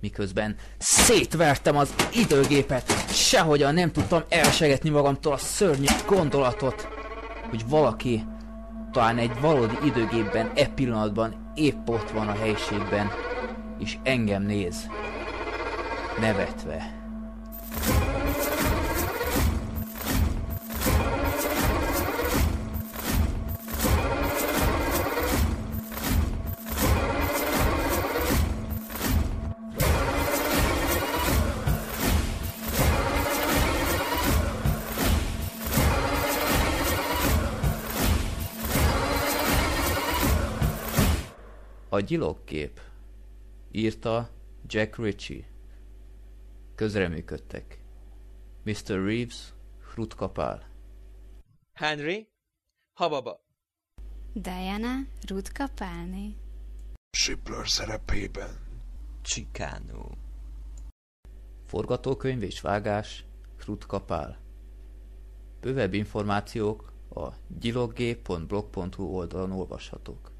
miközben szétvertem az időgépet, sehogyan nem tudtam elsegetni magamtól a szörnyű gondolatot, hogy valaki, talán egy valódi időgépben e pillanatban épp ott van a helyiségben, és engem néz, nevetve. A gyilogkép írta Jack Ritchie. Közreműködtek. Mr. Reeves, Rutkapál. Henry, Hababa. Diana, Rutka Pálni. Shipler szerepében. Chicano. Forgatókönyv és vágás, Rutkapál. Bővebb információk a gyilogg.blog.hu oldalon olvashatók.